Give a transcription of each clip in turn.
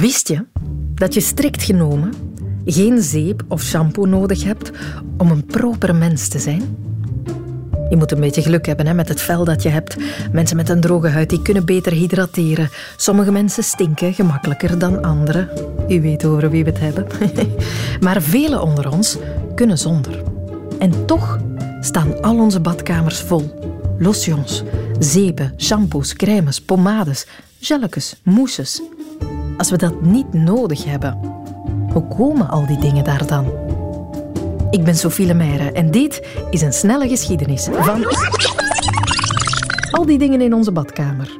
Wist je dat je strikt genomen geen zeep of shampoo nodig hebt om een proper mens te zijn? Je moet een beetje geluk hebben hè, met het vel dat je hebt. Mensen met een droge huid die kunnen beter hydrateren. Sommige mensen stinken gemakkelijker dan anderen. U weet over wie we het hebben. maar velen onder ons kunnen zonder. En toch staan al onze badkamers vol. Lotions, zeepen, shampoos, crèmes, pomades, gelletjes, mousses. Als we dat niet nodig hebben, hoe komen al die dingen daar dan? Ik ben Sophie Lemaire en dit is een snelle geschiedenis van al die dingen in onze badkamer.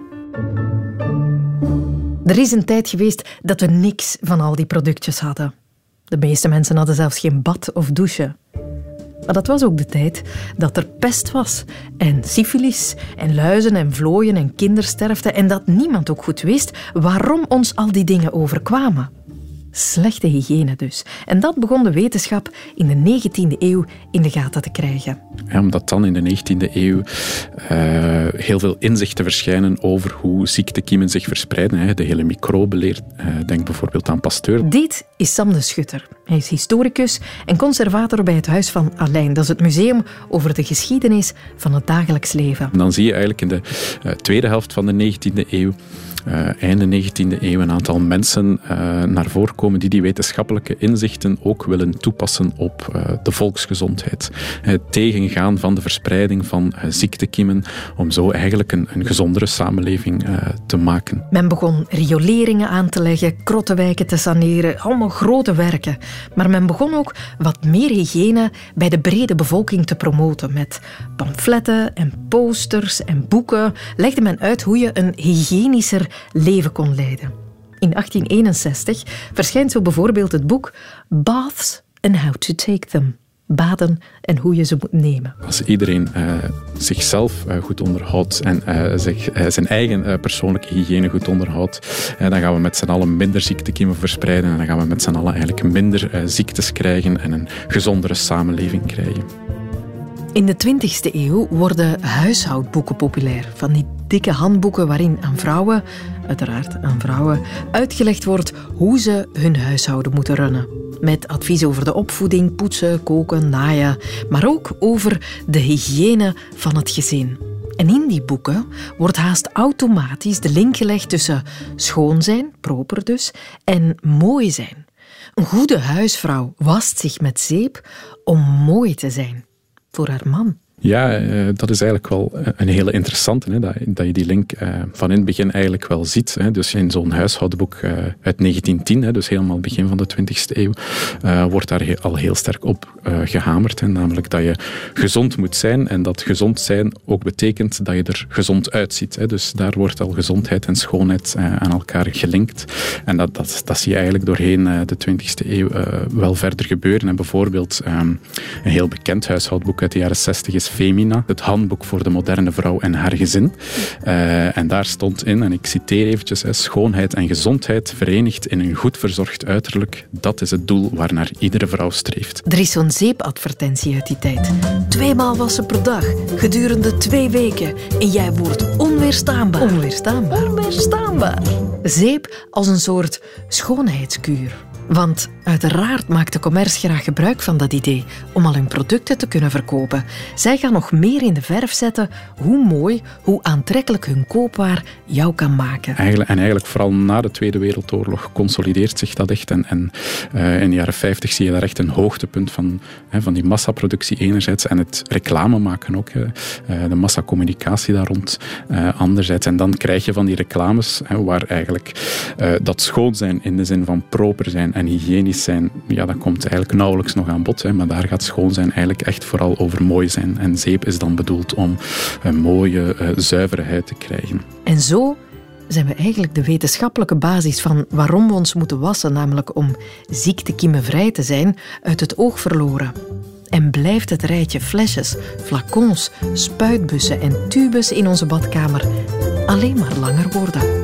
Er is een tijd geweest dat we niks van al die productjes hadden. De meeste mensen hadden zelfs geen bad of douche. Maar dat was ook de tijd dat er pest was en syfilis en luizen en vlooien en kindersterfte en dat niemand ook goed wist waarom ons al die dingen overkwamen. Slechte hygiëne dus. En dat begon de wetenschap in de 19e eeuw in de gaten te krijgen. Ja, omdat dan in de 19e eeuw uh, heel veel inzichten verschijnen over hoe ziektekiemen zich verspreiden. Hè. De hele microbeleer. Uh, denk bijvoorbeeld aan Pasteur. Dit is Sam de Schutter. Hij is historicus en conservator bij het Huis van Alijn. Dat is het museum over de geschiedenis van het dagelijks leven. En dan zie je eigenlijk in de uh, tweede helft van de 19e eeuw uh, einde 19e eeuw een aantal mensen uh, naar voren komen die die wetenschappelijke inzichten ook willen toepassen op uh, de volksgezondheid. Het tegengaan van de verspreiding van ziektekiemen om zo eigenlijk een, een gezondere samenleving te maken. Men begon rioleringen aan te leggen, krottenwijken te saneren, allemaal grote werken. Maar men begon ook wat meer hygiëne bij de brede bevolking te promoten. Met pamfletten en posters en boeken legde men uit hoe je een hygiënischer leven kon leiden. In 1861 verschijnt zo bijvoorbeeld het boek Baths and How to Take Them. Baden en hoe je ze moet nemen. Als iedereen uh, zichzelf uh, goed onderhoudt en uh, zich, zijn eigen persoonlijke hygiëne goed onderhoudt, dan gaan we met z'n allen minder ziektekiemen verspreiden en dan gaan we met z'n allen eigenlijk minder ziektes krijgen en een gezondere samenleving krijgen. In de 20e eeuw worden huishoudboeken populair. Van die dikke handboeken waarin aan vrouwen, uiteraard aan vrouwen, uitgelegd wordt hoe ze hun huishouden moeten runnen. Met advies over de opvoeding, poetsen, koken, naaien, maar ook over de hygiëne van het gezin. En in die boeken wordt haast automatisch de link gelegd tussen schoon zijn, proper dus, en mooi zijn. Een goede huisvrouw wast zich met zeep om mooi te zijn voor haar man. Ja, eh, dat is eigenlijk wel een hele interessante. Hè, dat, dat je die link uh, van in het begin eigenlijk wel ziet. Hè. Dus in zo'n huishoudboek uit 1910, hè, dus helemaal begin van de 20e eeuw, wordt daar al heel sterk op gehamerd. Namelijk dat je gezond moet zijn en dat gezond zijn ook betekent dat je er gezond uitziet. Hè. Dus daar wordt al gezondheid en schoonheid aan elkaar gelinkt. En dat, dat, dat zie je eigenlijk doorheen de 20e eeuw wel verder gebeuren. En bijvoorbeeld um, een heel bekend huishoudboek uit de jaren 60 is Femina, het handboek voor de moderne vrouw en haar gezin. Uh, en daar stond in, en ik citeer eventjes, schoonheid en gezondheid verenigd in een goed verzorgd uiterlijk, dat is het doel waarnaar iedere vrouw streeft. Er is zo'n zeepadvertentie uit die tijd. Tweemaal wassen per dag, gedurende twee weken. En jij wordt onweerstaanbaar. Onweerstaanbaar. Onweerstaanbaar. Zeep als een soort schoonheidskuur. Want uiteraard maakt de commerce graag gebruik van dat idee om al hun producten te kunnen verkopen. Zij gaan nog meer in de verf zetten hoe mooi, hoe aantrekkelijk hun koopwaar jou kan maken. Eigenlijk, en eigenlijk vooral na de Tweede Wereldoorlog consolideert zich dat echt. En, en uh, in de jaren 50 zie je daar echt een hoogtepunt van, hè, van die massaproductie enerzijds en het reclame maken ook. Uh, de massacommunicatie daar rond uh, anderzijds. En dan krijg je van die reclames hè, waar eigenlijk dat schoon zijn in de zin van proper zijn en hygiënisch zijn, ja, dat komt eigenlijk nauwelijks nog aan bod. Hè, maar daar gaat schoon zijn eigenlijk echt vooral over mooi zijn. En zeep is dan bedoeld om een mooie, uh, zuivere huid te krijgen. En zo zijn we eigenlijk de wetenschappelijke basis van waarom we ons moeten wassen, namelijk om ziektekiemenvrij te zijn, uit het oog verloren. En blijft het rijtje flesjes, flacons, spuitbussen en tubes in onze badkamer alleen maar langer worden.